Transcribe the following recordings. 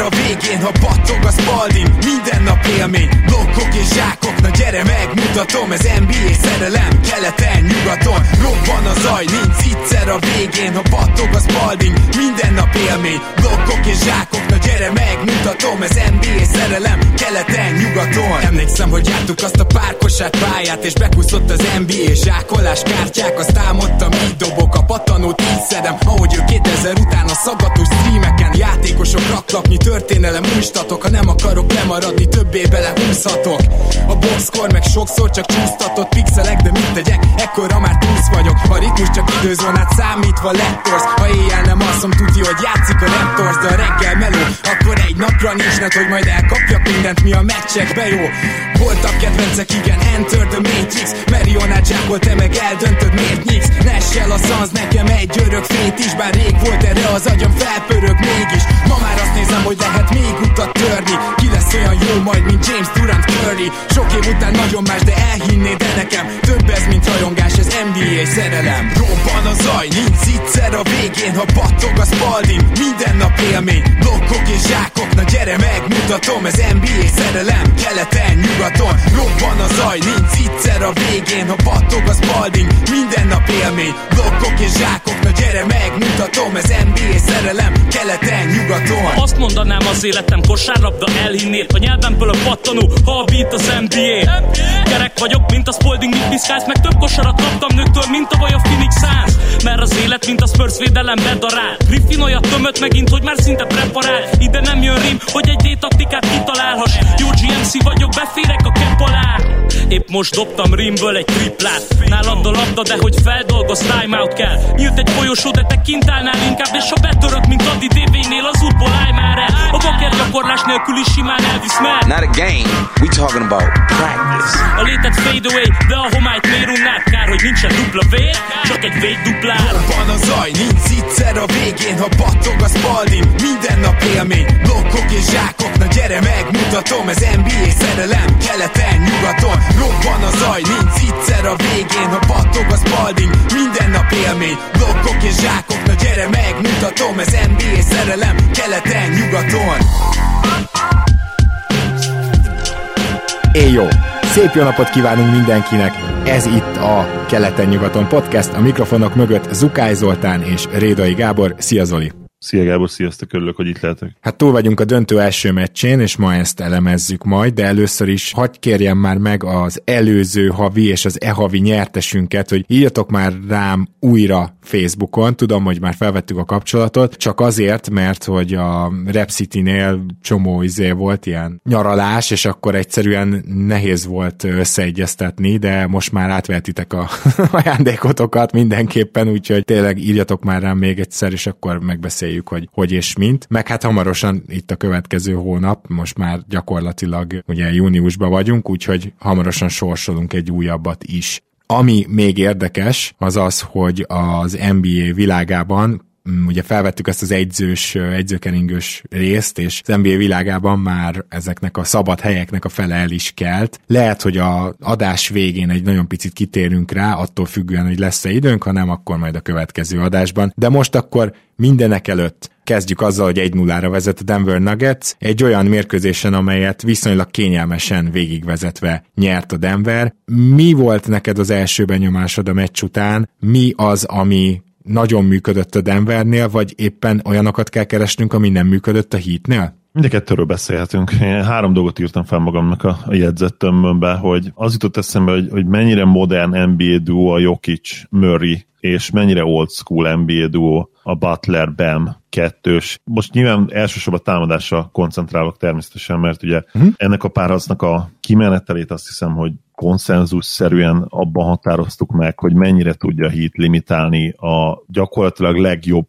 A végén, ha battog a spalding. Minden nap élmény, blokkok és zsákok Na gyere megmutatom, ez NBA szerelem Keleten, nyugaton, robban a zaj Nincs egyszer a végén, ha battog a spalding Minden nap élmény, blokkok és zsákok Na gyere megmutatom, ez NBA szerelem Keleten, nyugaton. Emlékszem, hogy jártuk azt a párkosát pályát És bekúszott az NBA zsákolás kártyák Azt álmodtam, így dobok a pattanót Így szedem, ahogy ő 2000 után a szaggatós streameken Játékosok raklapnyi történelem újstatok Ha nem akarok lemaradni, többé belehúzhatok A boxkor meg sokszor csak csúsztatott pixelek De mit tegyek, ekkora már túsz vagyok. A ritmus csak időzónát számítva lettorsz Ha éjjel nem alszom, tudja, hogy játszik a Raptors De a reggel meló, akkor egy napra nincs net Hogy majd elkapjak mindent, mi a meccsekbe jó. Voltak kedvencek, igen, Enter the Matrix. Marionát zsákol, te meg eldöntöd, miért nyíksz? Nessel a szansz, nekem egy örök fét is Bár rég volt erre az agyam, felpörög mégis. Ma már azt nézem, hogy lehet még utat törni lesz olyan jó majd, mint James Durant Curry. Sok év után nagyon más, de elhinnéd de nekem Több ez, mint rajongás, ez NBA szerelem. Robban a zaj, nincs egyszer a végén Ha battog a spalding, minden nap élmény Blokkok és zsákok, na gyere megmutatom Ez NBA szerelem, keleten, nyugaton Robban a zaj, nincs egyszer a végén Ha battog a spalding, minden nap élmény Blokkok és zsákok, gyere megmutatom Ez NBA szerelem, keleten, nyugaton. Azt mondanám az életem kosárlabda elhinnél A nyelvemből a pattanó, ha a beat az NBA Kerek vagyok, mint a Spalding, mint piszkálsz Meg több kosarat kaptam nőktől, mint a vaj a Phoenix Suns. Mert az élet, mint a Spurs védelem bedarál. Griffin olyat tömött megint, hogy már szinte preparál. Ide nem jön rim, hogy egy D-taktikát kitalálhass. Jó GMC vagyok, beférek a kepp alá. Épp most dobtam rimből egy triplát. Nálad a labda, de hogy feldolgoz, timeout kell. Nyílt egy folyosó, de te kint állnál inkább És ha betörök, mint Adi DV-nél, az útból állj már el. A baker gyakorlás nélkül is simán elvisz mert Not a game, we talking about practice. A létet fade away, de a homályt miért unnád? Kár, hogy nincsen dupla V, csak egy vég duplár Van a zaj, nincs egyszer a végén Ha battog a spalding, minden nap élmény Blokkok és zsákok, na gyere megmutatom Ez NBA szerelem, keleten, nyugaton. Robban a zaj, nincs egyszer a végén Ha battog a spalding, minden nap élmény Blokkok és zsákok, na gyere megmutatom Ez NBA szerelem, keleten, nyugaton Éj jó! Szép jó napot kívánunk mindenkinek! Ez itt a Keleten-nyugaton podcast, a mikrofonok mögött Zukály Zoltán és Rédai Gábor. Szia Zoli! Szia Gábor, sziasztok, örülök, hogy itt lehetek. Hát túl vagyunk a döntő első meccsén, és ma ezt elemezzük majd, de először is hagyj kérjem már meg az előző havi és az e-havi nyertesünket, hogy írjatok már rám újra Facebookon, tudom, hogy már felvettük a kapcsolatot, csak azért, mert hogy a Rep City-nél csomó izé volt ilyen nyaralás, és akkor egyszerűen nehéz volt összeegyeztetni, de most már átvehetitek a ajándékotokat mindenképpen, úgyhogy tényleg írjatok már rám még egyszer, és akkor megbeszéljük megbeszéljük, hogy hogy és mint. Meg hát hamarosan itt a következő hónap, most már gyakorlatilag ugye júniusban vagyunk, úgyhogy hamarosan sorsolunk egy újabbat is. Ami még érdekes, az az, hogy az NBA világában ugye felvettük ezt az egyzős, egyzőkeringős részt, és az NBA világában már ezeknek a szabad helyeknek a fele el is kelt. Lehet, hogy a adás végén egy nagyon picit kitérünk rá, attól függően, hogy lesz-e időnk, ha nem, akkor majd a következő adásban. De most akkor mindenek előtt kezdjük azzal, hogy 1-0-ra vezet a Denver Nuggets, egy olyan mérkőzésen, amelyet viszonylag kényelmesen végigvezetve nyert a Denver. Mi volt neked az első benyomásod a meccs után? Mi az, ami nagyon működött a Denvernél, vagy éppen olyanokat kell keresnünk, ami nem működött a Heatnél? Mind a kettőről beszélhetünk. Én három dolgot írtam fel magamnak a, a jegyzettömbömbe, hogy az jutott eszembe, hogy, hogy mennyire modern NBA duo a Jokic, Murray, és mennyire old school NBA duo a Butler, Bam kettős. Most nyilván elsősorban támadásra koncentrálok természetesen, mert ugye uh-huh. ennek a párharcnak a kimenetelét azt hiszem, hogy konszenzus-szerűen abban határoztuk meg, hogy mennyire tudja Heat limitálni a gyakorlatilag legjobb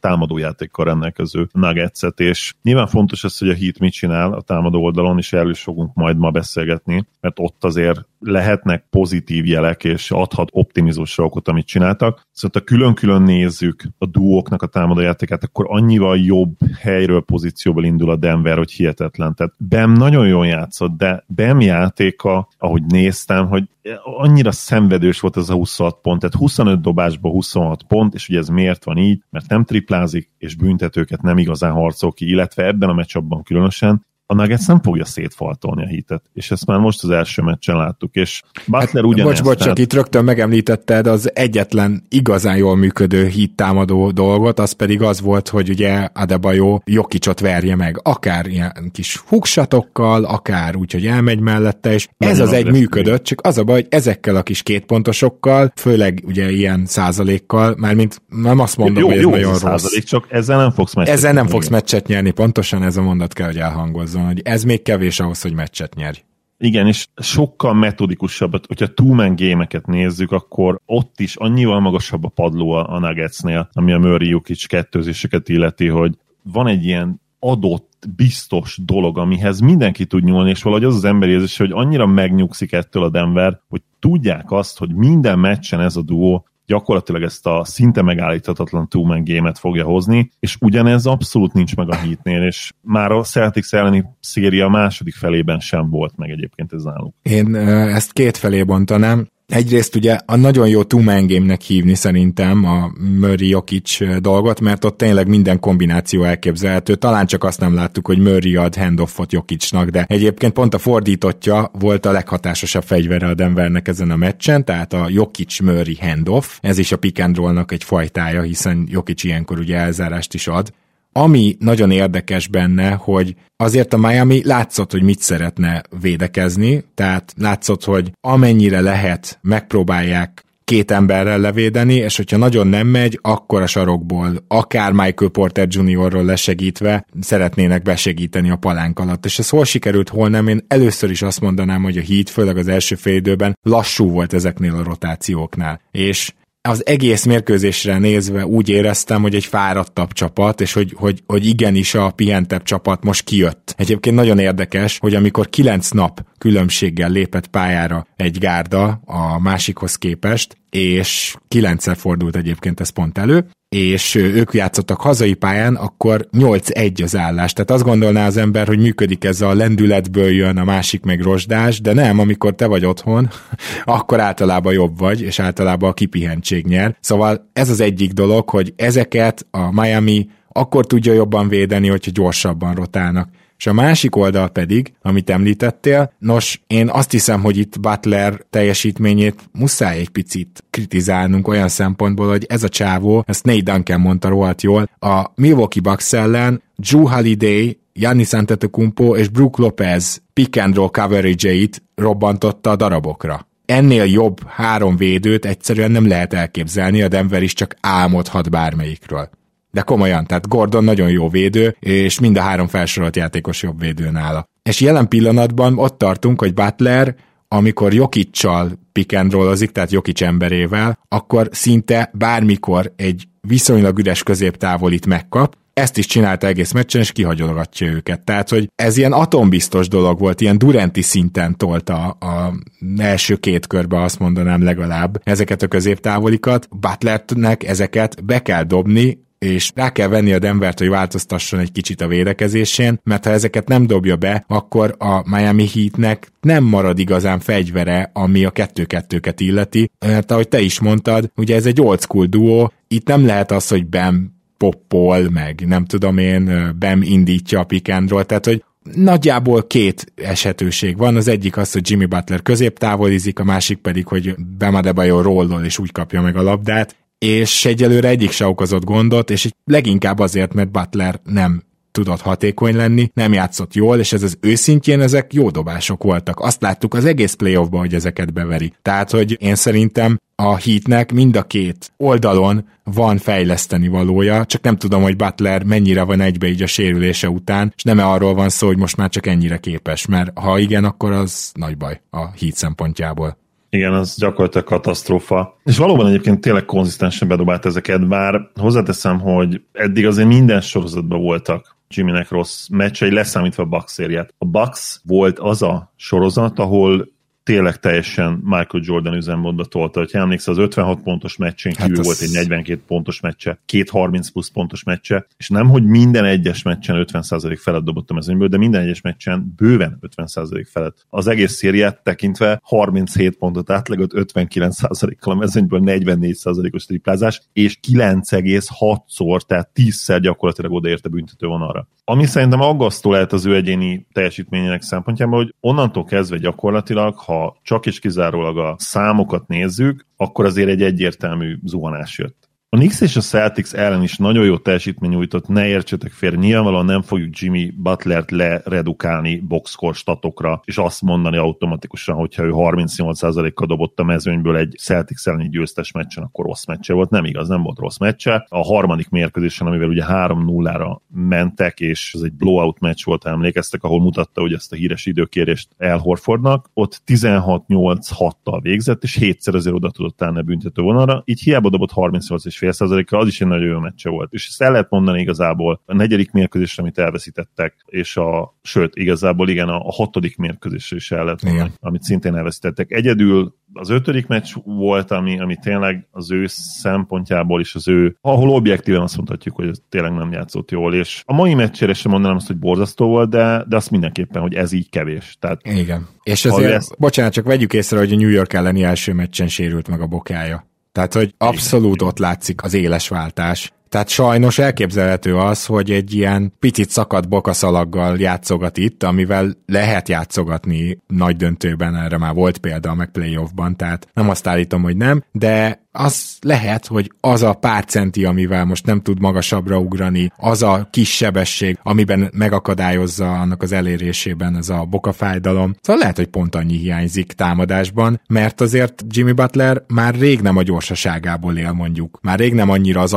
támadójátékkal rendelkező Nuggetset, és nyilván fontos az, hogy a Heat mit csinál a támadó oldalon, és erről is fogunk majd ma beszélgetni, mert ott azért lehetnek pozitív jelek, és adhat optimizmusra okot, amit csináltak. Szóval ha külön-külön nézzük a duóknak a támadójátékát, akkor annyival jobb helyről, pozícióból indul a Denver, hogy hihetetlen. Tehát Bem nagyon jól játszott, de Bem játéka, ahogy néztem, hogy annyira szenvedős volt ez a 26 pont, tehát 25 dobásból 26 pont, és ugye ez miért van így, mert nem triplázik, és büntetőket nem igazán harcol ki, illetve ebben a meccsabban különösen, a Nuggets nem fogja szétfaltolni a hitet, és ezt már most az első meccsen láttuk, és Butler hát, ugyanezt. Bocs, bocs, tehát... csak itt rögtön megemlítetted az egyetlen igazán jól működő hit támadó dolgot, az pedig az volt, hogy ugye Adebayo Jokicsot verje meg, akár ilyen kis hugsatokkal, akár úgy, hogy elmegy mellette, és ez az egy működött, csak az a baj, hogy ezekkel a kis kétpontosokkal, főleg ugye ilyen százalékkal, mármint nem azt mondom, jó, hogy ez jó, nagyon százalék, rossz. csak ezzel nem fogsz meccset Ezzel nem fogsz meccset nyerni, pontosan ez a mondat kell, hogy elhangozz hozzon, hogy ez még kevés ahhoz, hogy meccset nyerj. Igen, és sokkal metodikusabb, hogyha two-man gémeket nézzük, akkor ott is annyival magasabb a padló a Nuggetsnél, ami a Murray Jukic kettőzéseket illeti, hogy van egy ilyen adott biztos dolog, amihez mindenki tud nyúlni, és valahogy az az emberi érzés, hogy annyira megnyugszik ettől a Denver, hogy tudják azt, hogy minden meccsen ez a duó gyakorlatilag ezt a szinte megállíthatatlan two-man game-et fogja hozni, és ugyanez abszolút nincs meg a Heatnél, és már a Celtics elleni széria második felében sem volt meg egyébként ez náluk. Én ezt két felé bontanám. Egyrészt ugye a nagyon jó two-man game-nek hívni szerintem a Murray Jokic dolgot, mert ott tényleg minden kombináció elképzelhető. Talán csak azt nem láttuk, hogy Murray ad handoffot Jokicnak, de egyébként pont a fordítottja volt a leghatásosabb fegyvere a Denvernek ezen a meccsen, tehát a Jokic-Murray handoff. Ez is a pick and roll-nak egy fajtája, hiszen Jokic ilyenkor ugye elzárást is ad. Ami nagyon érdekes benne, hogy azért a Miami látszott, hogy mit szeretne védekezni, tehát látszott, hogy amennyire lehet, megpróbálják két emberrel levédeni, és hogyha nagyon nem megy, akkor a sarokból, akár Michael Porter Jr.-ról lesegítve szeretnének besegíteni a palánk alatt. És ez hol sikerült, hol nem, én először is azt mondanám, hogy a Heat, főleg az első fél időben lassú volt ezeknél a rotációknál. És az egész mérkőzésre nézve úgy éreztem, hogy egy fáradtabb csapat, és hogy, hogy, hogy igenis a pihentebb csapat most kijött. Egyébként nagyon érdekes, hogy amikor kilenc nap különbséggel lépett pályára egy gárda a másikhoz képest, és kilencszer fordult egyébként ez pont elő, és ők játszottak hazai pályán, akkor 8-1 az állás. Tehát azt gondolná az ember, hogy működik ez a lendületből jön, a másik meg rozsdás, de nem, amikor te vagy otthon, akkor általában jobb vagy, és általában a kipihentség nyer. Szóval ez az egyik dolog, hogy ezeket a Miami akkor tudja jobban védeni, hogyha gyorsabban rotálnak. És a másik oldal pedig, amit említettél, nos, én azt hiszem, hogy itt Butler teljesítményét muszáj egy picit kritizálnunk olyan szempontból, hogy ez a csávó, ezt Nate Duncan mondta rohadt jól, a Milwaukee Bucks ellen Drew Holiday Giannis Antetokounmpo és Brook Lopez pick and roll coverage-eit robbantotta a darabokra. Ennél jobb három védőt egyszerűen nem lehet elképzelni, a Denver is csak álmodhat bármelyikről. De komolyan, tehát Gordon nagyon jó védő, és mind a három felsorolt játékos jobb védő nála. És jelen pillanatban ott tartunk, hogy Butler amikor Jokicsal pick and rollozik, tehát Jokic emberével, akkor szinte bármikor egy viszonylag üres középtávolit megkap, ezt is csinálta egész meccsen, és kihagyolgatja őket. Tehát, hogy ez ilyen atombiztos dolog volt, ilyen Durenti szinten tolta a első két körbe, azt mondanám legalább, ezeket a középtávolikat. Butlernek ezeket be kell dobni, és rá kell venni a Denvert, hogy változtasson egy kicsit a védekezésén, mert ha ezeket nem dobja be, akkor a Miami Heatnek nem marad igazán fegyvere, ami a kettő-kettőket illeti, mert ahogy te is mondtad, ugye ez egy old school duo, itt nem lehet az, hogy Bam poppol, meg nem tudom én, Bam indítja a pick and roll, tehát hogy nagyjából két esetőség van, az egyik az, hogy Jimmy Butler középtávolizik, a másik pedig, hogy Bam Adebayo rollol és úgy kapja meg a labdát, és egyelőre egyik se okozott gondot, és leginkább azért, mert Butler nem tudott hatékony lenni, nem játszott jól, és ez az őszintjén ezek jó dobások voltak. Azt láttuk az egész playoffban, hogy ezeket beveri. Tehát, hogy én szerintem a hitnek mind a két oldalon van fejleszteni valója, csak nem tudom, hogy Butler mennyire van egybe így a sérülése után, és nem arról van szó, hogy most már csak ennyire képes, mert ha igen, akkor az nagy baj a hit szempontjából. Igen, az gyakorlatilag katasztrófa. És valóban egyébként tényleg konzisztensen bedobált ezeket, bár hozzáteszem, hogy eddig azért minden sorozatban voltak Jimmynek rossz meccsei, leszámítva a Bucks szériát. A Bucks volt az a sorozat, ahol tényleg teljesen Michael Jordan üzemmódba tolta. Ha emlékszel, az 56 pontos meccsén hát kívül hát volt egy 42 pontos meccse, két 30 plusz pontos meccse, és nem, hogy minden egyes meccsen 50% felett dobott a mezőnyből, de minden egyes meccsen bőven 50% felett. Az egész szériát tekintve 37 pontot átlagot 59%-kal a mezőnyből 44%-os triplázás, és 9,6-szor, tehát 10-szer gyakorlatilag odaérte büntető vonalra. Ami szerintem aggasztó lehet az ő egyéni teljesítményének szempontjából, hogy onnantól kezdve gyakorlatilag, ha csak és kizárólag a számokat nézzük, akkor azért egy egyértelmű zuhanás jött. A Knicks és a Celtics ellen is nagyon jó teljesítmény nyújtott, ne értsetek félre, nyilvánvalóan nem fogjuk Jimmy Butlert leredukálni boxscore statokra, és azt mondani automatikusan, hogyha ő 38%-kal dobott a mezőnyből egy Celtics elleni győztes meccsen, akkor rossz meccse volt. Nem igaz, nem volt rossz meccse. A harmadik mérkőzésen, amivel ugye 3-0-ra mentek, és ez egy blowout meccs volt, emlékeztek, ahol mutatta, hogy ezt a híres időkérést El Horfordnak, ott 16-8-6-tal végzett, és hétszer azért oda tudott állni a büntető vonalra, így hiába dobott 38 és fél százaléka, az is egy nagyon jó meccse volt. És ezt el lehet mondani igazából a negyedik mérkőzésre, amit elveszítettek, és a, sőt, igazából igen, a, a hatodik mérkőzésre is el lehet mondani, igen. amit szintén elveszítettek. Egyedül az ötödik meccs volt, ami, ami tényleg az ő szempontjából is az ő, ahol objektíven azt mondhatjuk, hogy ez tényleg nem játszott jól, és a mai meccsére sem mondanám azt, hogy borzasztó volt, de, de azt mindenképpen, hogy ez így kevés. Tehát, Igen. És azért, ezt... bocsánat, csak vegyük észre, hogy a New York elleni első meccsen sérült meg a bokája. Tehát, hogy abszolút ott látszik az éles váltás. Tehát sajnos elképzelhető az, hogy egy ilyen picit szakadt bokaszalaggal játszogat itt, amivel lehet játszogatni nagy döntőben, erre már volt példa meg playoffban, tehát nem azt állítom, hogy nem, de az lehet, hogy az a pár centi, amivel most nem tud magasabbra ugrani, az a kis sebesség, amiben megakadályozza annak az elérésében ez a bokafájdalom. Szóval lehet, hogy pont annyi hiányzik támadásban, mert azért Jimmy Butler már rég nem a gyorsaságából él mondjuk. Már rég nem annyira az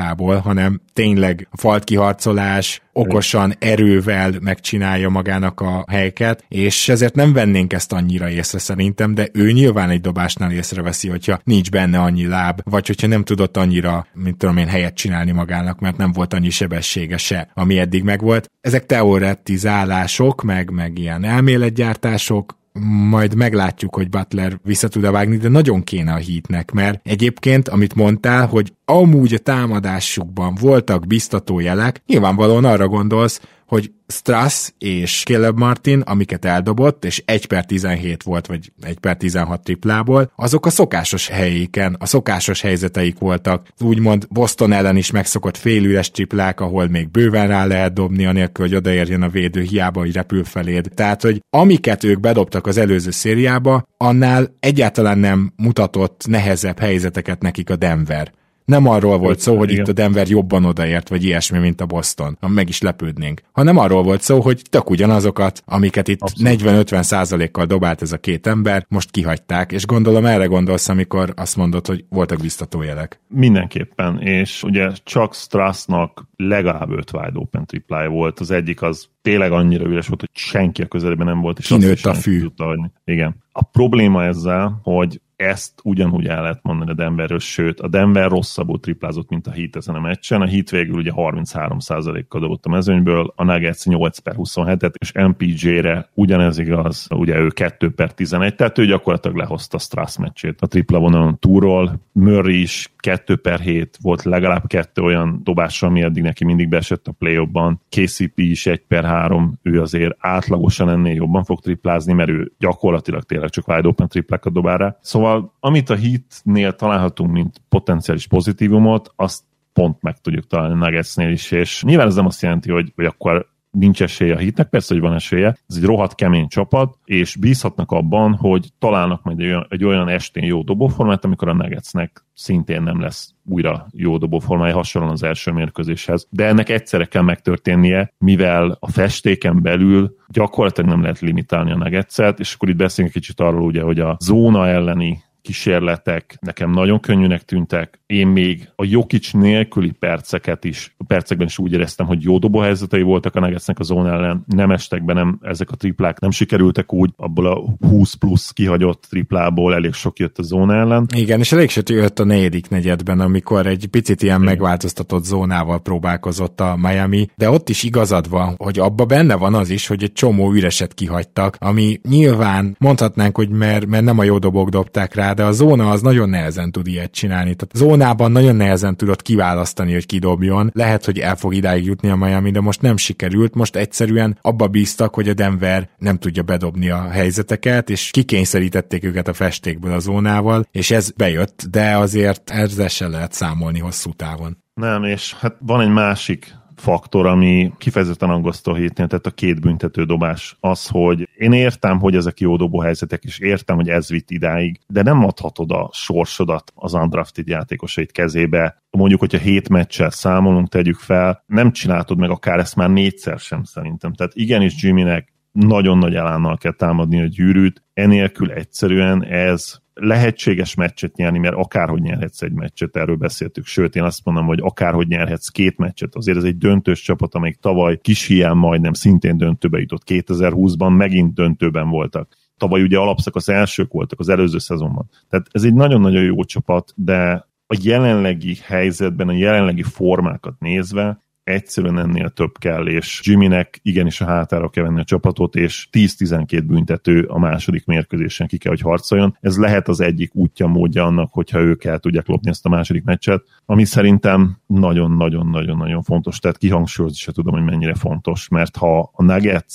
atletizmusából, hanem tényleg falt kiharcolás, okosan, erővel megcsinálja magának a helyeket, és ezért nem vennénk ezt annyira észre szerintem, de ő nyilván egy dobásnál észreveszi, hogyha nincs benne annyi láb, vagy hogyha nem tudott annyira, mint tudom én, helyet csinálni magának, mert nem volt annyi sebessége se, ami eddig megvolt. Ezek teoretizálások, meg, meg ilyen elméletgyártások, majd meglátjuk, hogy Butler vissza tud vágni, de nagyon kéne a hítnek, mert egyébként, amit mondtál, hogy amúgy a támadásukban voltak biztató jelek, nyilvánvalóan arra gondolsz, hogy Strass és Caleb Martin, amiket eldobott, és 1 per 17 volt, vagy 1 per 16 triplából, azok a szokásos helyéken, a szokásos helyzeteik voltak. Úgymond Boston ellen is megszokott félüres triplák, ahol még bőven rá lehet dobni, anélkül, hogy odaérjen a védő, hiába, hogy repül feléd. Tehát, hogy amiket ők bedobtak az előző szériába, annál egyáltalán nem mutatott nehezebb helyzeteket nekik a Denver. Nem arról volt szó, hogy igen. itt a Denver jobban odaért, vagy ilyesmi, mint a Boston, meg is lepődnénk, hanem arról volt szó, hogy tök ugyanazokat, amiket itt 40-50 százalékkal dobált ez a két ember, most kihagyták, és gondolom erre gondolsz, amikor azt mondod, hogy voltak biztató jelek. Mindenképpen, és ugye csak Strassnak legalább 5 wide open triplája volt, az egyik az tényleg annyira üres volt, hogy senki a közelében nem volt, és Kinőtt azt a fű. Tudta, Igen. A probléma ezzel, hogy ezt ugyanúgy el lehet mondani a Denverről, sőt, a Denver rosszabbul triplázott, mint a Heat ezen a meccsen. A Heat végül ugye 33%-kal dobott a mezőnyből, a Nuggets 8 per 27-et, és MPJ-re ugyanez igaz, ugye ő 2 per 11, tehát ő gyakorlatilag lehozta a Strass meccsét a tripla vonalon túról. Murray is 2 per 7, volt legalább kettő olyan dobása, ami eddig neki mindig beesett a play ban KCP is 1 per 3, ő azért átlagosan ennél jobban fog triplázni, mert ő gyakorlatilag tényleg csak wide open triplákat dobál Szóval amit a Heatnél találhatunk, mint potenciális pozitívumot, azt pont meg tudjuk találni Nuggetsnél is, és nyilván ez nem azt jelenti, hogy, hogy akkor nincs esélye a hitnek, persze, hogy van esélye, ez egy rohadt kemény csapat, és bízhatnak abban, hogy találnak majd egy olyan, egy olyan estén jó dobóformát, amikor a Nuggetsnek szintén nem lesz újra jó dobóformája, hasonlóan az első mérkőzéshez. De ennek egyszerre kell megtörténnie, mivel a festéken belül gyakorlatilag nem lehet limitálni a Nuggetset, és akkor itt beszélünk kicsit arról ugye, hogy a zóna elleni kísérletek nekem nagyon könnyűnek tűntek. Én még a Jokic nélküli perceket is, a percekben is úgy éreztem, hogy jó dobóhelyzetei voltak a Nuggetsnek a zón ellen, nem estek be, nem, ezek a triplák nem sikerültek úgy, abból a 20 plusz kihagyott triplából elég sok jött a zón ellen. Igen, és elég sok jött a negyedik negyedben, amikor egy picit ilyen Igen. megváltoztatott zónával próbálkozott a Miami, de ott is igazad van, hogy abba benne van az is, hogy egy csomó üreset kihagytak, ami nyilván mondhatnánk, hogy mert, mert nem a jó dobók dobták rá, de a zóna az nagyon nehezen tud ilyet csinálni. Tehát zónában nagyon nehezen tudod kiválasztani, hogy kidobjon. Lehet, hogy el fog idáig jutni a Miami, de most nem sikerült. Most egyszerűen abba bíztak, hogy a Denver nem tudja bedobni a helyzeteket, és kikényszerítették őket a festékből a zónával, és ez bejött, de azért ezzel se lehet számolni hosszú távon. Nem, és hát van egy másik faktor, ami kifejezetten aggasztó a hétnél, tehát a két büntető dobás. Az, hogy én értem, hogy ezek jó dobóhelyzetek, és értem, hogy ez vitt idáig, de nem adhatod a sorsodat az undrafted játékosait kezébe. Mondjuk, hogyha hét meccsel számolunk, tegyük fel, nem csináltod meg akár ezt már négyszer sem szerintem. Tehát igenis Jimmynek nagyon nagy elánnal kell támadni a gyűrűt, enélkül egyszerűen ez lehetséges meccset nyerni, mert akárhogy nyerhetsz egy meccset, erről beszéltük, sőt én azt mondom, hogy akárhogy nyerhetsz két meccset, azért ez egy döntős csapat, amelyik tavaly kis hiány majdnem szintén döntőbe jutott 2020-ban, megint döntőben voltak. Tavaly ugye alapszakasz elsők voltak az előző szezonban. Tehát ez egy nagyon-nagyon jó csapat, de a jelenlegi helyzetben, a jelenlegi formákat nézve egyszerűen ennél több kell, és Jimmynek igenis a hátára kell venni a csapatot, és 10-12 büntető a második mérkőzésen ki kell, hogy harcoljon. Ez lehet az egyik útja, módja annak, hogyha ők el tudják lopni ezt a második meccset, ami szerintem nagyon-nagyon-nagyon-nagyon fontos, tehát kihangsúlyozni se tudom, hogy mennyire fontos, mert ha a Nuggets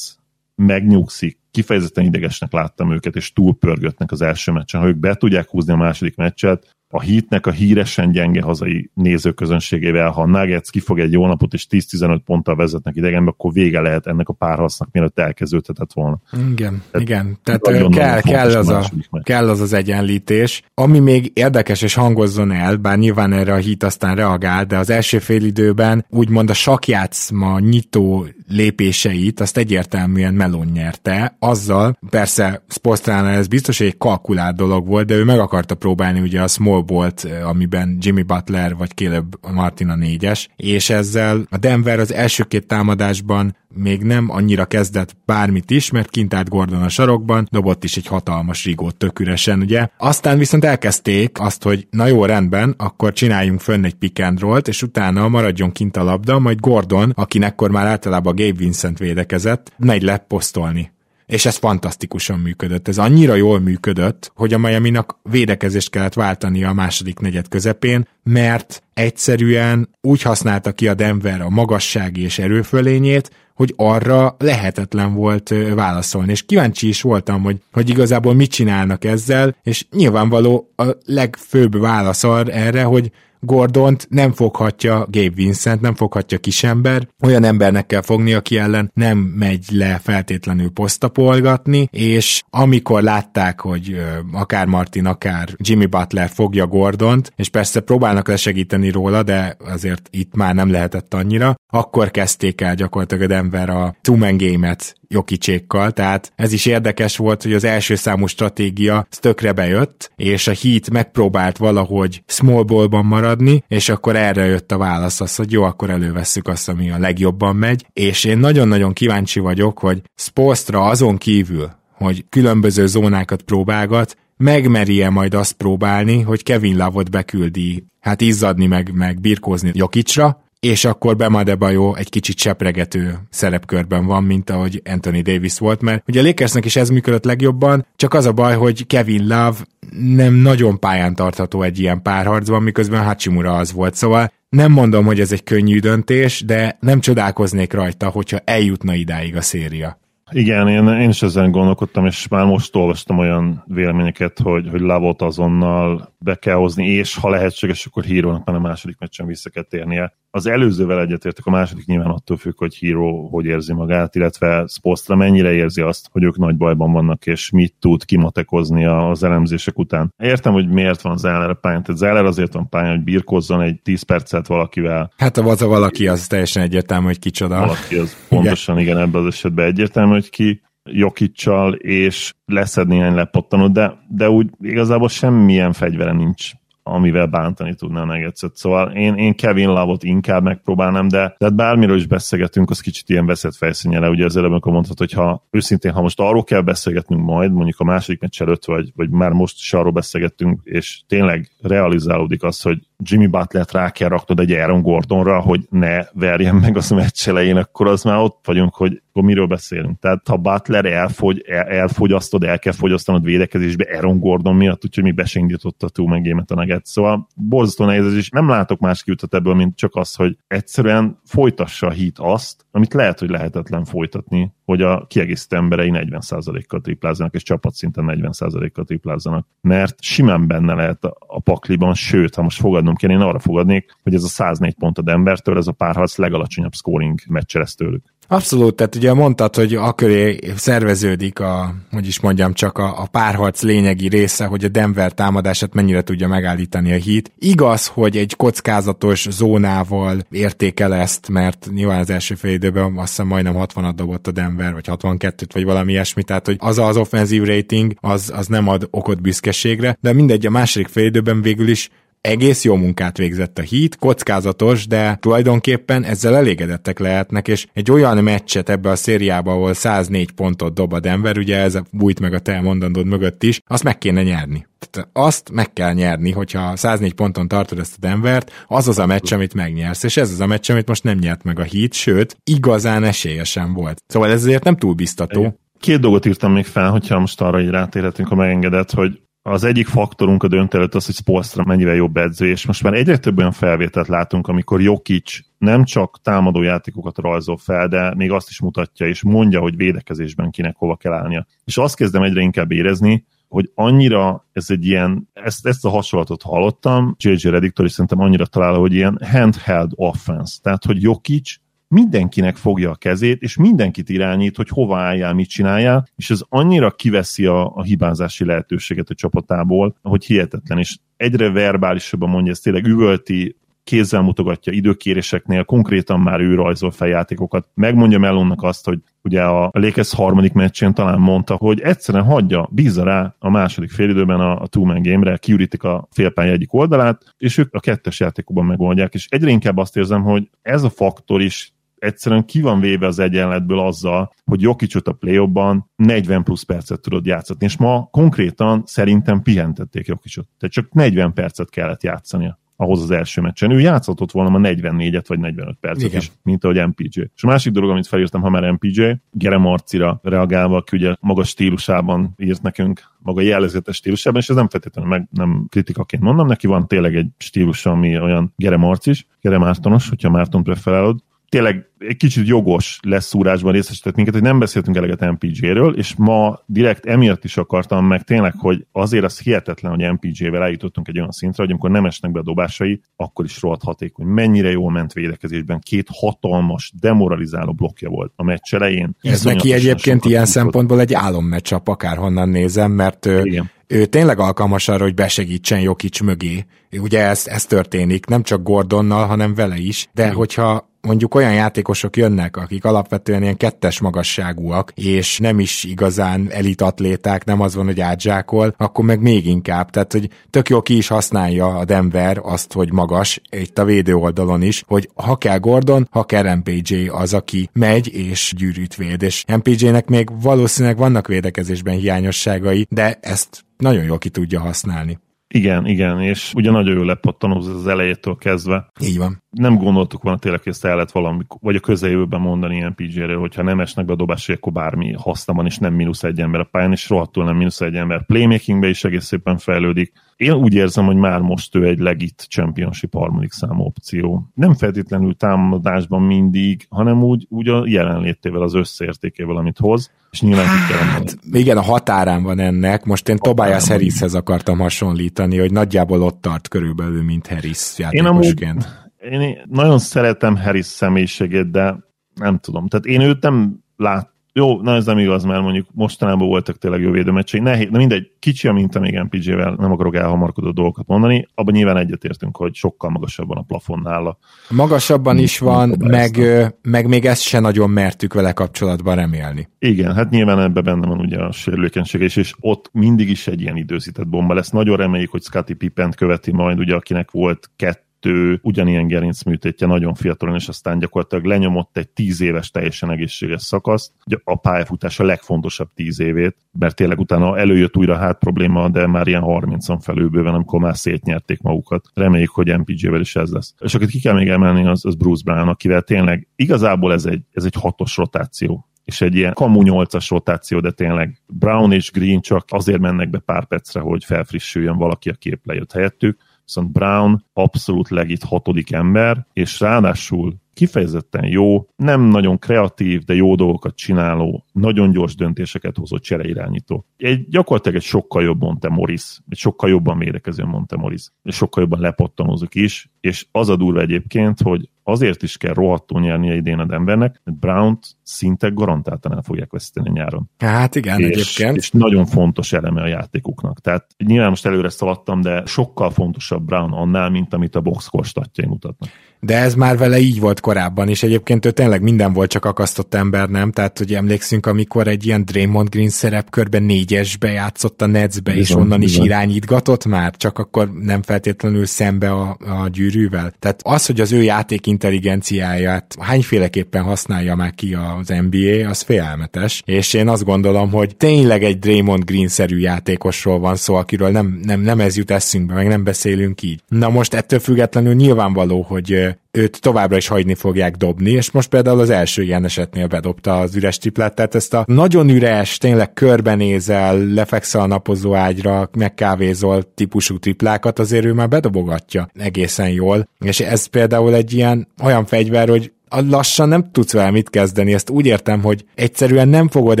megnyugszik, kifejezetten idegesnek láttam őket, és túlpörgötnek az első meccsen. Ha ők be tudják húzni a második meccset, a hitnek a híresen gyenge hazai nézőközönségével, ha a Nuggets kifog egy jó napot és 10-15 ponttal vezetnek idegenbe, akkor vége lehet ennek a párharcnak, mielőtt elkezdődhetett volna. Igen, Tehát igen. Tehát nagyon, kell, nagyon kell, az a, kell az az egyenlítés. Ami még érdekes és hangozzon el, bár nyilván erre a hit aztán reagál, de az első fél időben úgymond a sakjátszma nyitó lépéseit azt egyértelműen Melon nyerte, azzal, persze Spostránál ez biztos, egy kalkulált dolog volt, de ő meg akarta próbálni ugye a small volt, amiben Jimmy Butler vagy Caleb Martin a négyes, és ezzel a Denver az első két támadásban még nem annyira kezdett bármit is, mert kint állt Gordon a sarokban, dobott is egy hatalmas rigót tök üresen, ugye. Aztán viszont elkezdték azt, hogy na jó, rendben, akkor csináljunk fönn egy pick and roll és utána maradjon kint a labda, majd Gordon, akinek akkor már általában Gabe Vincent védekezett, megy leposztolni és ez fantasztikusan működött. Ez annyira jól működött, hogy a miami védekezést kellett váltani a második negyed közepén, mert egyszerűen úgy használta ki a Denver a magassági és erőfölényét, hogy arra lehetetlen volt válaszolni. És kíváncsi is voltam, hogy, hogy igazából mit csinálnak ezzel, és nyilvánvaló a legfőbb válasz erre, hogy Gordont nem foghatja Gabe Vincent, nem foghatja kisember, olyan embernek kell fogni, aki ellen nem megy le feltétlenül posztapolgatni, és amikor látták, hogy akár Martin, akár Jimmy Butler fogja Gordont, és persze próbálnak lesegíteni róla, de azért itt már nem lehetett annyira, akkor kezdték el gyakorlatilag a Denver a two-man game-et Jokicsékkal, tehát ez is érdekes volt, hogy az első számú stratégia tökre bejött, és a Heat megpróbált valahogy small ballban maradni, és akkor erre jött a válasz az, hogy jó, akkor elővesszük azt, ami a legjobban megy, és én nagyon-nagyon kíváncsi vagyok, hogy Spolstra azon kívül, hogy különböző zónákat próbálgat, megmerje majd azt próbálni, hogy Kevin Lavot beküldi, hát izzadni meg, meg birkózni Jokicsra, és akkor Bemadebajo egy kicsit sepregető szerepkörben van, mint ahogy Anthony Davis volt, mert ugye a Lakersnek is ez működött legjobban, csak az a baj, hogy Kevin Love nem nagyon pályán tartható egy ilyen párharcban, miközben Hachimura az volt, szóval nem mondom, hogy ez egy könnyű döntés, de nem csodálkoznék rajta, hogyha eljutna idáig a széria. Igen, én, én is ezen gondolkodtam, és már most olvastam olyan véleményeket, hogy, hogy Lavot azonnal be kell hozni, és ha lehetséges, akkor hírónak már a második meccsen vissza kell térnie. Az előzővel egyetértek, a második nyilván attól függ, hogy Hero hogy érzi magát, illetve Spostra mennyire érzi azt, hogy ők nagy bajban vannak, és mit tud kimatekozni az elemzések után. Értem, hogy miért van Zeller a pályán. Tehát Zeller azért van pályán, hogy birkozzon egy 10 percet valakivel. Hát a, az a valaki az teljesen egyértelmű, hogy kicsoda. Valaki az pontosan igen, ebben az esetben egyértelmű, hogy ki. Jokicsal, és leszed néhány lepottanót, de, de úgy igazából semmilyen fegyvere nincs amivel bántani tudná a Nuggets-et. Szóval én, én Kevin Love-ot inkább megpróbálnám, de tehát bármiről is beszélgetünk, az kicsit ilyen veszett fejszínjele. Ugye az előbb, amikor mondhat, hogy ha őszintén, ha most arról kell beszélgetnünk majd, mondjuk a második meccs előtt, vagy, vagy már most is arról beszélgettünk, és tényleg realizálódik az, hogy Jimmy Butler-t rá kell raknod egy Aaron Gordonra, hogy ne verjen meg az meccs elején, akkor az már ott vagyunk, hogy akkor miről beszélünk. Tehát ha Butler elfogy, el, elfogyasztod, el kell fogyasztanod védekezésbe Aaron Gordon miatt, úgyhogy mi besindította a túl megémet a neget. Szóval borzasztó nehéz, és nem látok más kiutat ebből, mint csak az, hogy egyszerűen folytassa a hit azt, amit lehet, hogy lehetetlen folytatni, hogy a kiegészítő emberei 40%-kal triplázzanak, és csapatszinten 40%-kal triplázzanak. Mert simán benne lehet a pakliban, sőt, ha most fogadnom kell, én arra fogadnék, hogy ez a 104 pont a Denvertől, ez a párharc legalacsonyabb scoring meccs lesz tőlük. Abszolút, tehát ugye mondtad, hogy aköré szerveződik a, hogy is mondjam, csak a, a párharc lényegi része, hogy a Denver támadását mennyire tudja megállítani a hit. Igaz, hogy egy kockázatos zónával értékel ezt, mert nyilván az első fél időben azt hiszem majdnem 60 dobott a Denver, vagy 62-t, vagy valami ilyesmi, tehát hogy az az offenzív rating, az, az nem ad okot büszkeségre, de mindegy, a második fél időben végül is egész jó munkát végzett a hit, kockázatos, de tulajdonképpen ezzel elégedettek lehetnek, és egy olyan meccset ebbe a szériába, ahol 104 pontot dob a Denver, ugye ez bújt meg a te mondandód mögött is, azt meg kéne nyerni. Tehát azt meg kell nyerni, hogyha 104 ponton tartod ezt a Denvert, az az a meccs, amit megnyersz, és ez az a meccs, amit most nem nyert meg a hit, sőt, igazán esélyesen volt. Szóval ez azért nem túl biztató. Két dolgot írtam még fel, hogyha most arra így rátérhetünk, ha megengedett, hogy az egyik faktorunk a döntő előtt az, hogy Spolstra mennyire jobb edző, és most már egyre több olyan felvételt látunk, amikor Jokic nem csak támadó játékokat rajzol fel, de még azt is mutatja, és mondja, hogy védekezésben kinek hova kell állnia. És azt kezdem egyre inkább érezni, hogy annyira ez egy ilyen, ezt, ezt a hasonlatot hallottam, J.J. Reddiktől is szerintem annyira találó, hogy ilyen handheld offense, tehát hogy Jokic mindenkinek fogja a kezét, és mindenkit irányít, hogy hova álljál, mit csináljál, és ez annyira kiveszi a, a hibázási lehetőséget a csapatából, hogy hihetetlen, és egyre verbálisabban mondja, ez tényleg üvölti, kézzel mutogatja időkéréseknél, konkrétan már ő rajzol fel játékokat. Megmondja Melonnak azt, hogy ugye a Lakers harmadik meccsén talán mondta, hogy egyszerűen hagyja, bízza rá a második félidőben a, a two-man game-re, kiürítik a félpálya egyik oldalát, és ők a kettes játékokban megoldják, és egyre inkább azt érzem, hogy ez a faktor is egyszerűen ki van véve az egyenletből azzal, hogy Jokicsot a play 40 plusz percet tudod játszani, és ma konkrétan szerintem pihentették Jokicsot. Tehát csak 40 percet kellett játszania ahhoz az első meccsen. Ő játszhatott volna ma 44-et vagy 45 percet Igen. is, mint ahogy MPJ. És a másik dolog, amit felírtam, ha már MPJ, Gere Marcira reagálva, aki ugye maga stílusában írt nekünk, maga jellegzetes stílusában, és ez nem feltétlenül meg nem kritikaként mondom, neki van tényleg egy stílusa, ami olyan Gere Marcis, Gere Mártonos, hogyha Márton preferálod, tényleg egy kicsit jogos leszúrásban részesített minket, hogy nem beszéltünk eleget MPJ-ről, és ma direkt emiatt is akartam meg tényleg, hogy azért az hihetetlen, hogy MPJ-vel eljutottunk egy olyan szintre, hogy amikor nem esnek be a dobásai, akkor is rohadt hatékony. Mennyire jól ment védekezésben, két hatalmas, demoralizáló blokkja volt a meccs elején. Ez, Ez neki egyébként ilyen szempontból egy álommeccs, akárhonnan nézem, mert Igen ő tényleg alkalmas arra, hogy besegítsen Jokic mögé. Ugye ez, ez történik, nem csak Gordonnal, hanem vele is, de hogyha mondjuk olyan játékosok jönnek, akik alapvetően ilyen kettes magasságúak, és nem is igazán elitatléták, nem az van, hogy átzsákol, akkor meg még inkább. Tehát, hogy tök jó ki is használja a Denver azt, hogy magas, itt a védő oldalon is, hogy ha kell Gordon, ha kell MPJ az, aki megy és gyűrűt véd, és MPJ-nek még valószínűleg vannak védekezésben hiányosságai, de ezt nagyon jól ki tudja használni. Igen, igen, és ugye nagyon jól lepattanóz az elejétől kezdve. Így van. Nem gondoltuk volna tényleg, hogy ezt el lehet valami, vagy a közeljövőben mondani ilyen PG-ről, hogyha nem esnek be a dobásai, akkor bármi haszna van, és nem mínusz egy ember a pályán, és rohadtul nem mínusz egy ember. Playmakingbe is egész szépen fejlődik. Én úgy érzem, hogy már most ő egy legit championship harmadik számú opció. Nem feltétlenül támadásban mindig, hanem úgy, úgy a jelenlétével, az összeértékével, amit hoz és nyilván hát, igen, a határán van ennek. Most én Tobias Harrishez akartam hasonlítani, hogy nagyjából ott tart körülbelül, mint Harris játékosként. Én amúgy, Én nagyon szeretem Harris személyiségét, de nem tudom. Tehát én őt nem lát, jó, na ez nem igaz, mert mondjuk mostanában voltak tényleg jó védőmeccsei. Nehéz, de mindegy, kicsi a minta még MPG-vel, nem akarok elhamarkodó dolgokat mondani. Abban nyilván egyetértünk, hogy sokkal magasabban a plafon nála. Magasabban is van, meg, meg még ezt se nagyon mertük vele kapcsolatban remélni. Igen, hát nyilván ebben benne van ugye a sérülékenység, és, és ott mindig is egy ilyen időzített bomba lesz. Nagyon reméljük, hogy Scotty Pippent követi majd, ugye akinek volt kettő kettő ugyanilyen gerincműtétje nagyon fiatalon, és aztán gyakorlatilag lenyomott egy tíz éves teljesen egészséges szakaszt, a pályafutás a legfontosabb tíz évét, mert tényleg utána előjött újra hát probléma, de már ilyen 30-an felülbőven, amikor már szétnyerték magukat. Reméljük, hogy MPG-vel is ez lesz. És akit ki kell még emelni, az, az Bruce Brown, akivel tényleg igazából ez egy, ez egy hatos rotáció és egy ilyen kamu 8-as rotáció, de tényleg Brown és Green csak azért mennek be pár percre, hogy felfrissüljön valaki, a kép lejött helyettük viszont Brown abszolút legit hatodik ember, és ráadásul kifejezetten jó, nem nagyon kreatív, de jó dolgokat csináló, nagyon gyors döntéseket hozó csereirányító. Egy gyakorlatilag egy sokkal jobb Monte Morris, egy sokkal jobban mérekező Monte Morris, és sokkal jobban lepottanózik is, és az a durva egyébként, hogy azért is kell rohadtul nyernie idén a Denvernek, mert Brown-t szinte garantáltan el fogják veszíteni nyáron. Hát igen, és, egyébként. És nagyon fontos eleme a játékuknak. Tehát nyilván most előre szaladtam, de sokkal fontosabb Brown annál, mint amit a boxkor statjai mutatnak. De ez már vele így volt korábban, és egyébként ő tényleg minden volt, csak akasztott ember, nem? Tehát, hogy emlékszünk, amikor egy ilyen Draymond Green szerepkörben négyesbe játszott a Netsbe, bizony, és onnan bizony. is irányítgatott már, csak akkor nem feltétlenül szembe a, a gyűrűvel. Tehát az, hogy az ő játék intelligenciáját hányféleképpen használja már ki az NBA, az félelmetes, és én azt gondolom, hogy tényleg egy Draymond Green-szerű játékosról van szó, akiről nem, nem, nem ez jut eszünkbe, meg nem beszélünk így. Na most ettől függetlenül nyilvánvaló, hogy őt továbbra is hagyni fogják dobni, és most például az első ilyen esetnél bedobta az üres triplát, tehát ezt a nagyon üres, tényleg körbenézel, lefekszel a napozó ágyra, megkávézol típusú triplákat, azért ő már bedobogatja egészen jól, és ez például egy ilyen olyan fegyver, hogy lassan nem tudsz vele mit kezdeni, ezt úgy értem, hogy egyszerűen nem fogod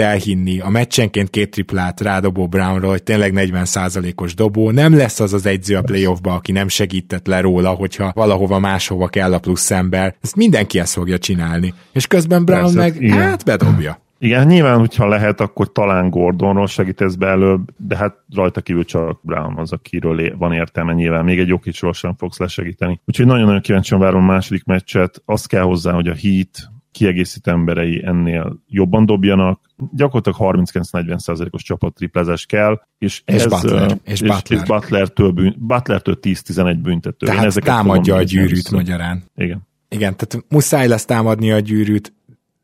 elhinni a meccsenként két triplát rádobó Brownról, hogy tényleg 40%-os dobó, nem lesz az az egyző a playoffba, aki nem segített le róla, hogyha valahova máshova kell a plusz ember. Ezt mindenki ezt fogja csinálni. És közben Brown Persze, meg, igen. hát bedobja. Igen, nyilván, hogyha lehet, akkor talán Gordonról segítesz be előbb, de hát rajta kívül csak Brown az, akiről van értelme nyilván. Még egy Jokicsról sem fogsz lesegíteni. Úgyhogy nagyon-nagyon kíváncsian várom a második meccset. Azt kell hozzá, hogy a Heat kiegészítő emberei ennél jobban dobjanak. Gyakorlatilag 39-40%-os csapat triplezes kell, és, és ez, Butler, és, és, Butler. és Butlertől, bűn, Butlertől 10-11 büntető. Tehát Én támadja a gyűrűt magyarán. Igen. Igen, tehát muszáj lesz támadni a gyűrűt,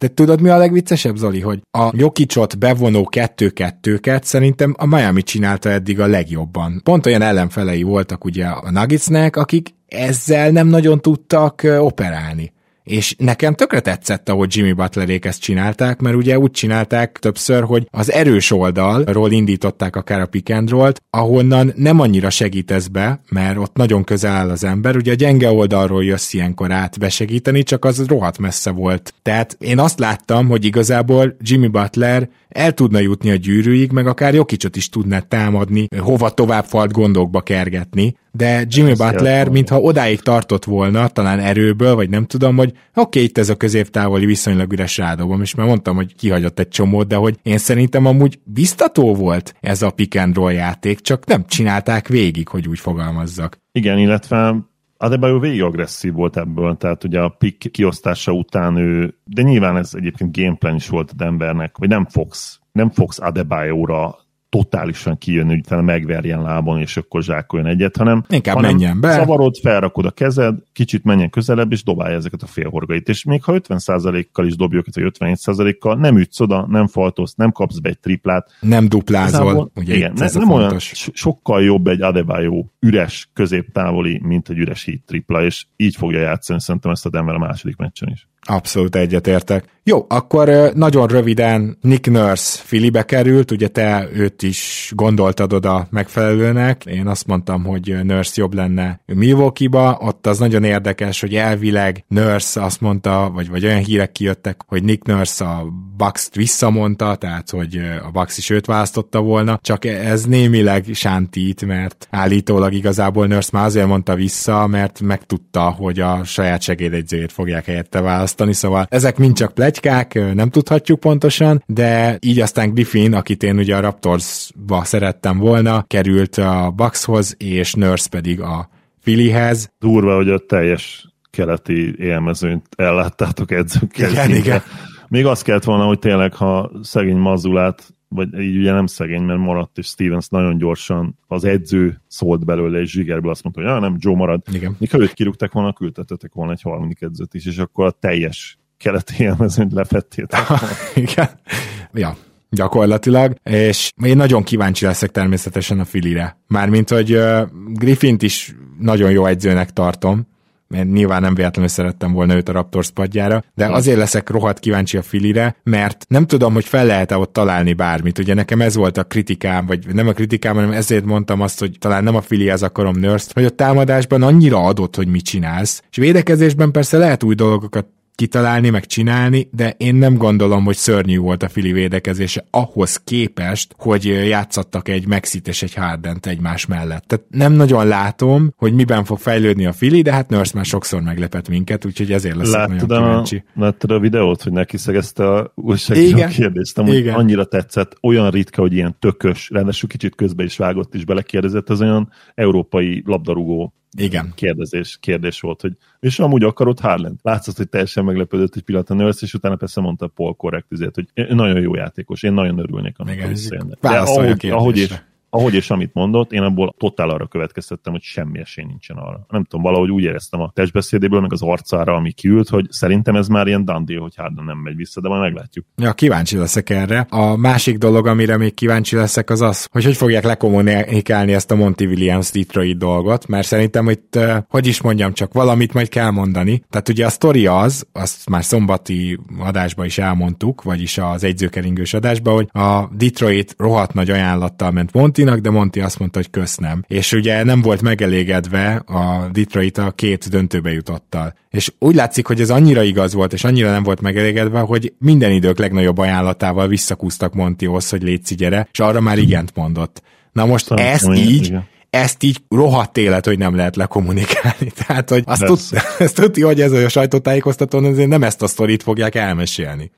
de tudod, mi a legviccesebb, Zoli, hogy a Jokicsot bevonó kettő-kettőket szerintem a Miami csinálta eddig a legjobban. Pont olyan ellenfelei voltak ugye a Nuggetsnek, akik ezzel nem nagyon tudtak operálni és nekem tökre tetszett, ahogy Jimmy Butlerék ezt csinálták, mert ugye úgy csinálták többször, hogy az erős oldalról indították akár a pick and roll-t, ahonnan nem annyira segítesz be, mert ott nagyon közel áll az ember, ugye a gyenge oldalról jössz ilyenkor át besegíteni, csak az rohadt messze volt. Tehát én azt láttam, hogy igazából Jimmy Butler el tudna jutni a gyűrűig, meg akár Jokicsot is tudna támadni, hova tovább falt gondokba kergetni, de Jimmy Butler, mintha odáig tartott volna, talán erőből, vagy nem tudom, hogy oké, okay, itt ez a középtávoli viszonylag üres rádobom, és már mondtam, hogy kihagyott egy csomót, de hogy én szerintem amúgy biztató volt ez a pick and roll játék, csak nem csinálták végig, hogy úgy fogalmazzak. Igen, illetve Adebayo végig agresszív volt ebből, tehát ugye a pick kiosztása után ő, de nyilván ez egyébként gameplan is volt a Denvernek, hogy nem fogsz, nem fogsz Adebayo-ra totálisan kijönni, hogy utána megverjen lábon, és akkor zsákoljon egyet, hanem, Inkább hanem menjen be. Szavarod, felrakod a kezed, kicsit menjen közelebb, és dobálja ezeket a félhorgait. És még ha 50%-kal is dobjuk, vagy 57%-kal, nem ütsz oda, nem faltolsz, nem kapsz be egy triplát. Nem duplázol. Ugye igen, ne, nem olyan sokkal jobb egy Adebayo üres középtávoli, mint egy üres hit tripla, és így fogja játszani szerintem ezt a Denver a második meccsen is. Abszolút egyetértek. Jó, akkor nagyon röviden Nick Nurse Filibe került, ugye te őt is gondoltad oda megfelelőnek, én azt mondtam, hogy Nurse jobb lenne Milwaukee-ba, ott az nagyon érdekes, hogy elvileg Nurse azt mondta, vagy, vagy olyan hírek kijöttek, hogy Nick Nurse a Bucks-t visszamondta, tehát hogy a Bucks is őt választotta volna, csak ez némileg sántít, mert állítólag igazából Nurse már azért mondta vissza, mert megtudta, hogy a saját segédegyzőjét fogják helyette választani, szóval ezek mind csak plegykák, nem tudhatjuk pontosan, de így aztán Griffin, akit én ugye a Raptorsba szerettem volna, került a Buckshoz, és Nurse pedig a Phillyhez. Durva, hogy a teljes keleti élmezőnyt elláttátok edzőkkel. Igen, igen. Még azt kellett volna, hogy tényleg, ha szegény Mazulát vagy így ugye nem szegény, mert maradt, és Stevens nagyon gyorsan az edző szólt belőle, és zsigerből azt mondta, hogy ja, nem, Joe marad. Igen. Ha őt kirúgták volna, küldtetetek volna egy harmadik edzőt is, és akkor a teljes keleti élmezőnyt lefettétek. Igen. Ja, gyakorlatilag, és én nagyon kíváncsi leszek természetesen a Filire. Mármint, hogy Griffint is nagyon jó edzőnek tartom, mert nyilván nem véletlenül szerettem volna őt a Raptors padjára, de azért leszek rohadt kíváncsi a Filire, mert nem tudom, hogy fel lehet-e ott találni bármit. Ugye nekem ez volt a kritikám, vagy nem a kritikám, hanem ezért mondtam azt, hogy talán nem a Filihez akarom nurse hogy a támadásban annyira adott, hogy mit csinálsz, és védekezésben persze lehet új dolgokat kitalálni, meg csinálni, de én nem gondolom, hogy szörnyű volt a Fili védekezése ahhoz képest, hogy játszottak egy Mexit és egy Hardent egymás mellett. Tehát nem nagyon látom, hogy miben fog fejlődni a Fili, de hát Nurse már sokszor meglepett minket, úgyhogy ezért Láttad nagyon a, kíváncsi. láttad a videót, hogy neki szegezte a újságíró kérdést, amúgy Igen. annyira tetszett, olyan ritka, hogy ilyen tökös, ráadásul kicsit közbe is vágott és belekérdezett, az olyan európai labdarúgó Igen. kérdezés, kérdés volt, hogy és amúgy akarod Harland? Látszott, hogy teljesen meglepődött egy pillanat a Nurse, és utána persze mondta Paul korrekt üzét, hogy nagyon jó játékos, én nagyon örülnék, amikor Igen, visszajönne. De válaszolj a ahogy, ahogy, és. Ahogy és amit mondott, én abból totál arra következtettem, hogy semmi esély nincsen arra. Nem tudom, valahogy úgy éreztem a testbeszédéből, meg az arcára, ami kiült, hogy szerintem ez már ilyen dandi, hogy Harden nem megy vissza, de majd meglátjuk. Ja, kíváncsi leszek erre. A másik dolog, amire még kíváncsi leszek, az az, hogy hogy fogják lekommunikálni ezt a Monty Williams Detroit dolgot, mert szerintem uh, hogy is mondjam, csak valamit majd kell mondani. Tehát ugye a sztori az, azt már szombati adásban is elmondtuk, vagyis az egyzőkeringős adásban, hogy a Detroit rohadt nagy ajánlattal ment Montinak, de Monti azt mondta, hogy köszönöm. És ugye nem volt megelégedve a Detroit a két döntőbe jutottal. És úgy látszik, hogy ez annyira igaz volt, és annyira nem volt megelégedve, hogy minden idők legnagyobb ajánlatával visszakúztak Montihoz, hogy légy gyere, és arra már igent mondott. Na most Szóval, ezt így, igen. ezt így rohadt élet, hogy nem lehet lekommunikálni. Tehát, hogy azt tud, ezt tudja, hogy ez a sajtótájékoztatón azért nem ezt a sztorit fogják elmesélni.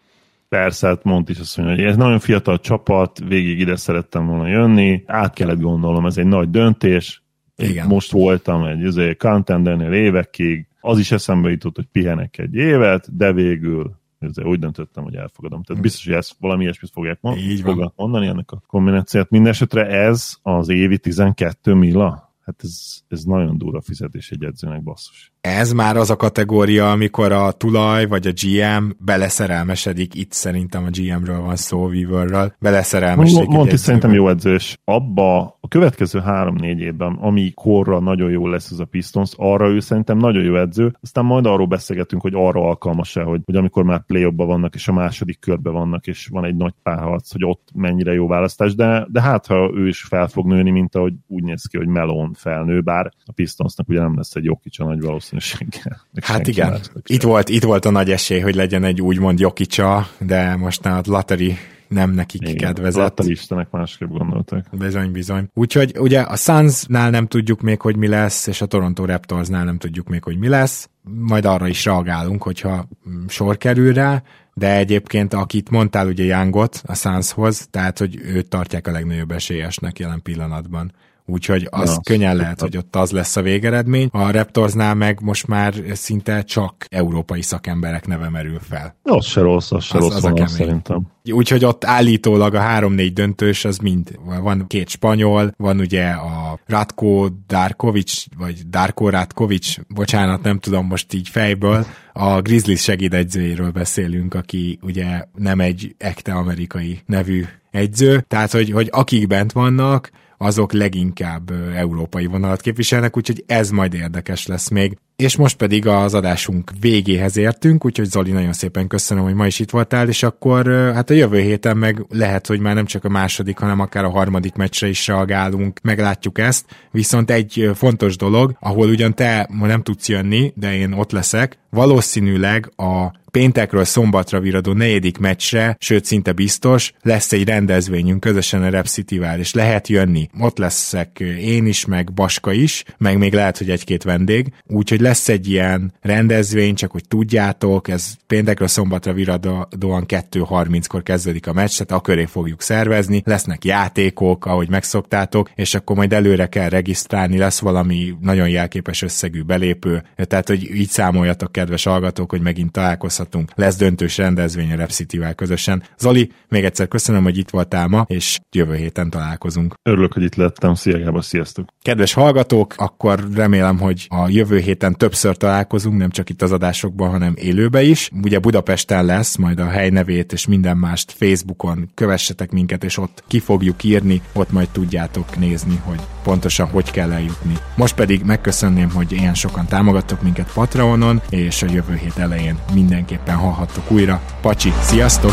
Persze, hát mond is azt mondja, hogy ez nagyon fiatal csapat, végig ide szerettem volna jönni, át kellett gondolnom, ez egy nagy döntés. Igen. Most voltam egy izé, contendernél évekig, az is eszembe jutott, hogy pihenek egy évet, de végül ezzel úgy döntöttem, hogy elfogadom. Tehát biztos, hogy ezt valami ilyesmit fogják mond, Így fognak mondani ennek a kombinációt. Mindenesetre ez az évi 12 milla, hát ez, ez nagyon durva fizetés egy edzőnek, basszus. Ez már az a kategória, amikor a tulaj vagy a GM beleszerelmesedik, itt szerintem a GM-ről van szó, Weaverről, beleszerelmesedik. Monti szerintem jó edző, és abba a következő három-négy évben, ami korra nagyon jó lesz ez a Pistons, arra ő szerintem nagyon jó edző, aztán majd arról beszélgetünk, hogy arra alkalmas-e, hogy, hogy amikor már play vannak, és a második körben vannak, és van egy nagy párharc, hogy ott mennyire jó választás, de, de hát ha ő is fel fog nőni, mint ahogy úgy néz ki, hogy Melon felnő, bár a Pistonsnak ugye nem lesz egy Jokic a nagy valószínűséggel. Hát igen, másnak itt volt, itt volt a nagy esély, hogy legyen egy úgymond Jokicsa, de most a Lateri nem nekik Igen, kedvezett. Láttal Istenek másképp gondoltak. Bizony, bizony. Úgyhogy ugye a Sunsnál nem tudjuk még, hogy mi lesz, és a Toronto Raptorsnál nem tudjuk még, hogy mi lesz. Majd arra is reagálunk, hogyha sor kerül rá, de egyébként akit mondtál ugye Youngot a Sunshoz, tehát hogy őt tartják a legnagyobb esélyesnek jelen pillanatban. Úgyhogy az Ja, ja, könnyen lehet, hogy ott az lesz a végeredmény. A Raptorsnál meg most már szinte csak európai szakemberek neve merül fel. Az se rossz, az se Az- rossz az a vonal kemény. szerintem. Úgyhogy ott állítólag a 3-4 döntős az mind, van két spanyol, van ugye a Ratko Darkovic, vagy Darko Ratkovic, bocsánat, nem tudom most így fejből, a Grizzlies segédegyzőjéről beszélünk, aki ugye nem egy ekte amerikai nevű egyző, tehát hogy, hogy akik bent vannak, azok leginkább európai vonalat képviselnek, úgyhogy ez majd érdekes lesz még. És most pedig az adásunk végéhez értünk, úgyhogy Zoli, nagyon szépen köszönöm, hogy ma is itt voltál, és akkor hát a jövő héten meg lehet, hogy már nem csak a második, hanem akár a harmadik meccsre is reagálunk, meglátjuk ezt, viszont egy fontos dolog, ahol ugyan te ma nem tudsz jönni, de én ott leszek, valószínűleg a péntekről szombatra viradó negyedik meccsre, sőt szinte biztos, lesz egy rendezvényünk közösen a Rep city és lehet jönni. Ott leszek én is, meg Baska is, meg még lehet, hogy egy-két vendég. Úgyhogy lesz egy ilyen rendezvény, csak hogy tudjátok, ez péntekről szombatra viradóan 2.30-kor kezdődik a meccs, tehát a köré fogjuk szervezni, lesznek játékok, ahogy megszoktátok, és akkor majd előre kell regisztrálni, lesz valami nagyon jelképes összegű belépő, tehát hogy így számoljatok, kedves hallgatók, hogy megint találkozhatunk találkozhatunk. Lesz döntős rendezvény a Rep City-vel közösen. Zoli, még egyszer köszönöm, hogy itt voltál ma, és jövő héten találkozunk. Örülök, hogy itt lettem. Szia Gábor, sziasztok! Kedves hallgatók, akkor remélem, hogy a jövő héten többször találkozunk, nem csak itt az adásokban, hanem élőbe is. Ugye Budapesten lesz, majd a helynevét és minden mást Facebookon kövessetek minket, és ott ki fogjuk írni, ott majd tudjátok nézni, hogy pontosan hogy kell eljutni. Most pedig megköszönném, hogy ilyen sokan támogattok minket Patreonon, és a jövő hét elején mindenképpen hallhattok újra. Pacsi, sziasztok!